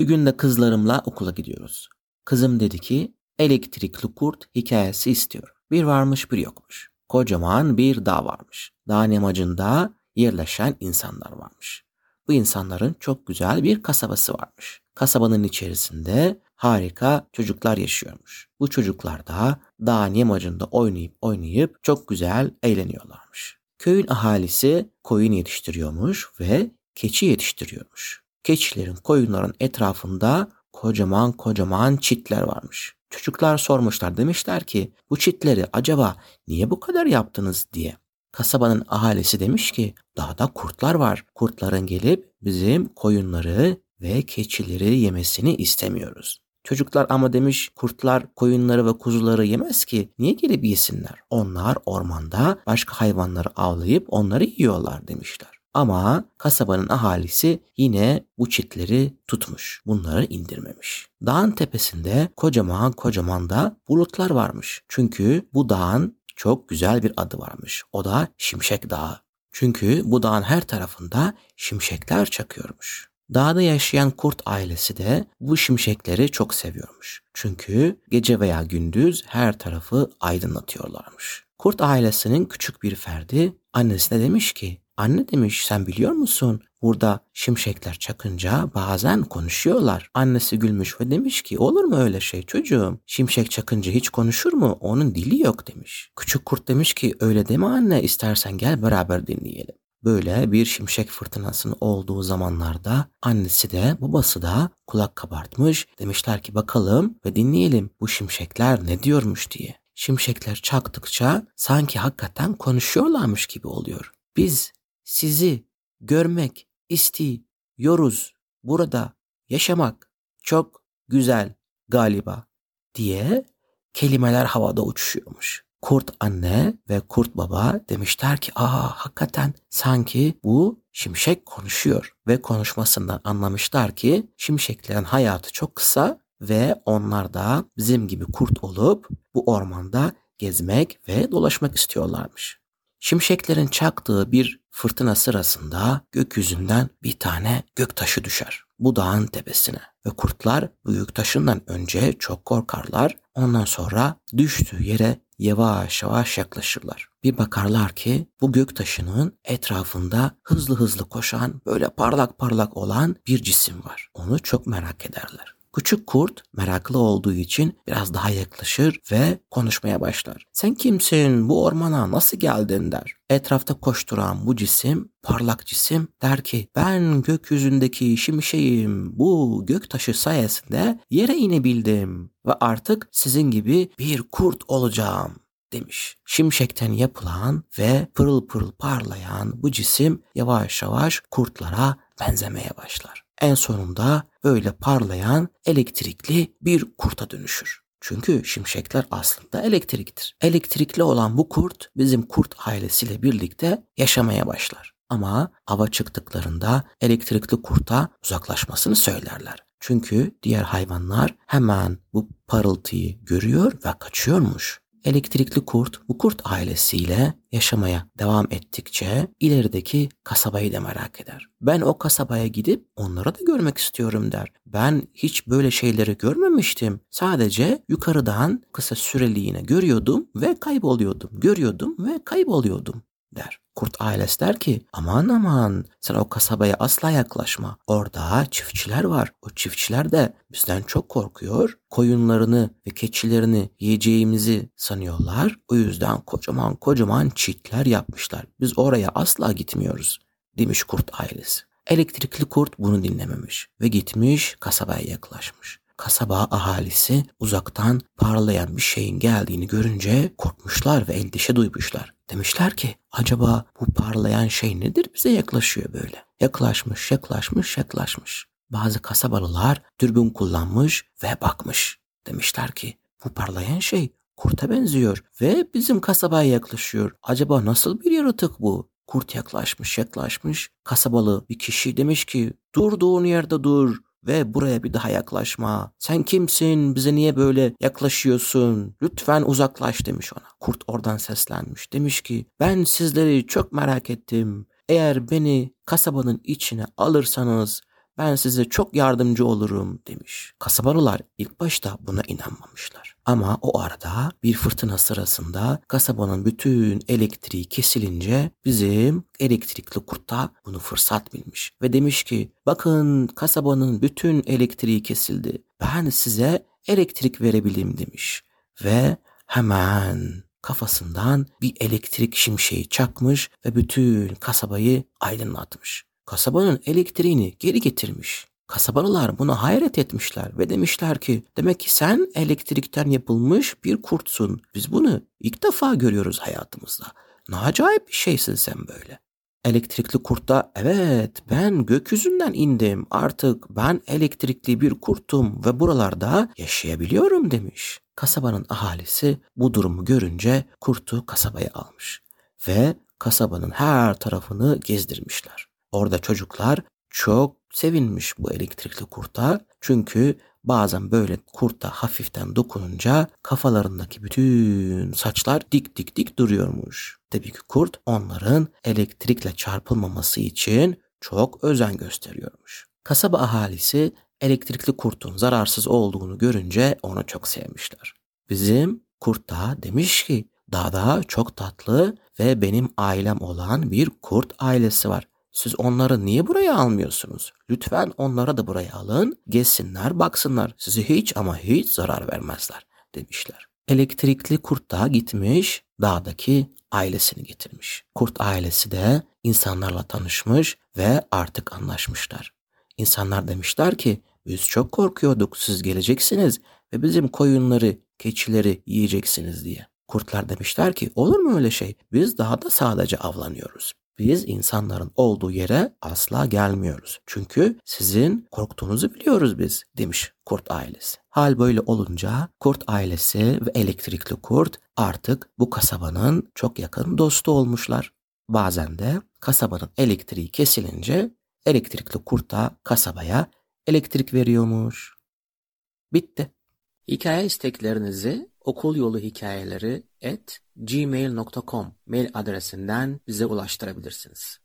Bir gün de kızlarımla okula gidiyoruz. Kızım dedi ki elektrikli kurt hikayesi istiyor. Bir varmış bir yokmuş. Kocaman bir dağ varmış. Dağın yamacında yerleşen insanlar varmış. Bu insanların çok güzel bir kasabası varmış. Kasabanın içerisinde harika çocuklar yaşıyormuş. Bu çocuklar da dağın yamacında oynayıp oynayıp çok güzel eğleniyorlarmış. Köyün ahalisi koyun yetiştiriyormuş ve keçi yetiştiriyormuş. Keçilerin koyunların etrafında kocaman kocaman çitler varmış. Çocuklar sormuşlar demişler ki bu çitleri acaba niye bu kadar yaptınız diye. Kasabanın ahalisi demiş ki dağda kurtlar var. Kurtların gelip bizim koyunları ve keçileri yemesini istemiyoruz. Çocuklar ama demiş kurtlar koyunları ve kuzuları yemez ki niye gelip yesinler? Onlar ormanda başka hayvanları avlayıp onları yiyorlar demişler. Ama kasabanın ahalisi yine bu çitleri tutmuş. Bunları indirmemiş. Dağın tepesinde kocaman kocaman da bulutlar varmış. Çünkü bu dağın çok güzel bir adı varmış. O da Şimşek Dağı. Çünkü bu dağın her tarafında şimşekler çakıyormuş. Dağda yaşayan kurt ailesi de bu şimşekleri çok seviyormuş. Çünkü gece veya gündüz her tarafı aydınlatıyorlarmış. Kurt ailesinin küçük bir ferdi annesine demiş ki Anne demiş sen biliyor musun? Burada şimşekler çakınca bazen konuşuyorlar. Annesi gülmüş ve demiş ki olur mu öyle şey çocuğum? Şimşek çakınca hiç konuşur mu? Onun dili yok demiş. Küçük kurt demiş ki öyle deme anne istersen gel beraber dinleyelim. Böyle bir şimşek fırtınasının olduğu zamanlarda annesi de babası da kulak kabartmış. Demişler ki bakalım ve dinleyelim bu şimşekler ne diyormuş diye. Şimşekler çaktıkça sanki hakikaten konuşuyorlarmış gibi oluyor. Biz sizi görmek istiyoruz. Burada yaşamak çok güzel galiba diye kelimeler havada uçuşuyormuş. Kurt anne ve kurt baba demişler ki aa hakikaten sanki bu şimşek konuşuyor ve konuşmasından anlamışlar ki şimşeklerin hayatı çok kısa ve onlar da bizim gibi kurt olup bu ormanda gezmek ve dolaşmak istiyorlarmış. Şimşeklerin çaktığı bir fırtına sırasında gökyüzünden bir tane göktaşı düşer. Bu dağın tepesine ve kurtlar bu göktaşından önce çok korkarlar. Ondan sonra düştüğü yere yavaş yavaş yaklaşırlar. Bir bakarlar ki bu göktaşının etrafında hızlı hızlı koşan böyle parlak parlak olan bir cisim var. Onu çok merak ederler. Küçük kurt meraklı olduğu için biraz daha yaklaşır ve konuşmaya başlar. Sen kimsin? Bu ormana nasıl geldin der. Etrafta koşturan bu cisim, parlak cisim der ki ben gökyüzündeki şimşeğim. Bu göktaşı sayesinde yere inebildim ve artık sizin gibi bir kurt olacağım demiş. Şimşekten yapılan ve pırıl pırıl parlayan bu cisim yavaş yavaş kurtlara benzemeye başlar. En sonunda böyle parlayan elektrikli bir kurta dönüşür. Çünkü şimşekler aslında elektriktir. Elektrikli olan bu kurt bizim kurt ailesiyle birlikte yaşamaya başlar. Ama ava çıktıklarında elektrikli kurta uzaklaşmasını söylerler. Çünkü diğer hayvanlar hemen bu parıltıyı görüyor ve kaçıyormuş. Elektrikli kurt bu kurt ailesiyle yaşamaya devam ettikçe ilerideki kasabayı da merak eder. Ben o kasabaya gidip onlara da görmek istiyorum der. Ben hiç böyle şeyleri görmemiştim. Sadece yukarıdan kısa süreliğine görüyordum ve kayboluyordum. Görüyordum ve kayboluyordum der. Kurt ailesi der ki aman aman sen o kasabaya asla yaklaşma. Orada çiftçiler var. O çiftçiler de bizden çok korkuyor. Koyunlarını ve keçilerini yiyeceğimizi sanıyorlar. O yüzden kocaman kocaman çitler yapmışlar. Biz oraya asla gitmiyoruz demiş kurt ailesi. Elektrikli kurt bunu dinlememiş ve gitmiş kasabaya yaklaşmış. Kasaba ahalisi uzaktan parlayan bir şeyin geldiğini görünce korkmuşlar ve endişe duymuşlar. Demişler ki acaba bu parlayan şey nedir bize yaklaşıyor böyle. Yaklaşmış, yaklaşmış, yaklaşmış. Bazı kasabalılar dürbün kullanmış ve bakmış. Demişler ki bu parlayan şey kurta benziyor ve bizim kasabaya yaklaşıyor. Acaba nasıl bir yaratık bu? Kurt yaklaşmış yaklaşmış. Kasabalı bir kişi demiş ki durduğun yerde dur ve buraya bir daha yaklaşma. Sen kimsin? Bize niye böyle yaklaşıyorsun? Lütfen uzaklaş demiş ona. Kurt oradan seslenmiş. Demiş ki ben sizleri çok merak ettim. Eğer beni kasabanın içine alırsanız Ben size çok yardımcı olurum demiş. Kasabalılar ilk başta buna inanmamışlar. Ama o arada bir fırtına sırasında kasabanın bütün elektriği kesilince bizim elektrikli kurt da bunu fırsat bilmiş. Ve demiş ki bakın kasabanın bütün elektriği kesildi. Ben size elektrik verebileyim demiş. Ve hemen kafasından bir elektrik şimşeği çakmış ve bütün kasabayı aydınlatmış. Kasabanın elektriğini geri getirmiş. Kasabalılar buna hayret etmişler ve demişler ki demek ki sen elektrikten yapılmış bir kurtsun. Biz bunu ilk defa görüyoruz hayatımızda. Ne acayip bir şeysin sen böyle. Elektrikli kurt da evet ben gökyüzünden indim artık ben elektrikli bir kurtum ve buralarda yaşayabiliyorum demiş. Kasabanın ahalisi bu durumu görünce kurtu kasabaya almış ve kasabanın her tarafını gezdirmişler. Orada çocuklar çok sevinmiş bu elektrikli kurta çünkü bazen böyle kurta hafiften dokununca kafalarındaki bütün saçlar dik dik dik duruyormuş. Tabii ki kurt onların elektrikle çarpılmaması için çok özen gösteriyormuş. Kasaba ahalisi elektrikli kurtun zararsız olduğunu görünce onu çok sevmişler. Bizim kurt da demiş ki dağda çok tatlı ve benim ailem olan bir kurt ailesi var. Siz onları niye buraya almıyorsunuz? Lütfen onlara da buraya alın, gezsinler, baksınlar. Size hiç ama hiç zarar vermezler demişler. Elektrikli kurt da gitmiş, dağdaki ailesini getirmiş. Kurt ailesi de insanlarla tanışmış ve artık anlaşmışlar. İnsanlar demişler ki biz çok korkuyorduk siz geleceksiniz ve bizim koyunları, keçileri yiyeceksiniz diye. Kurtlar demişler ki olur mu öyle şey? Biz daha da sadece avlanıyoruz. Biz insanların olduğu yere asla gelmiyoruz. Çünkü sizin korktuğunuzu biliyoruz biz demiş kurt ailesi. Hal böyle olunca kurt ailesi ve elektrikli kurt artık bu kasabanın çok yakın dostu olmuşlar. Bazen de kasabanın elektriği kesilince elektrikli kurt da kasabaya elektrik veriyormuş. Bitti. Hikaye isteklerinizi okul yolu hikayeleri at gmail.com mail adresinden bize ulaştırabilirsiniz.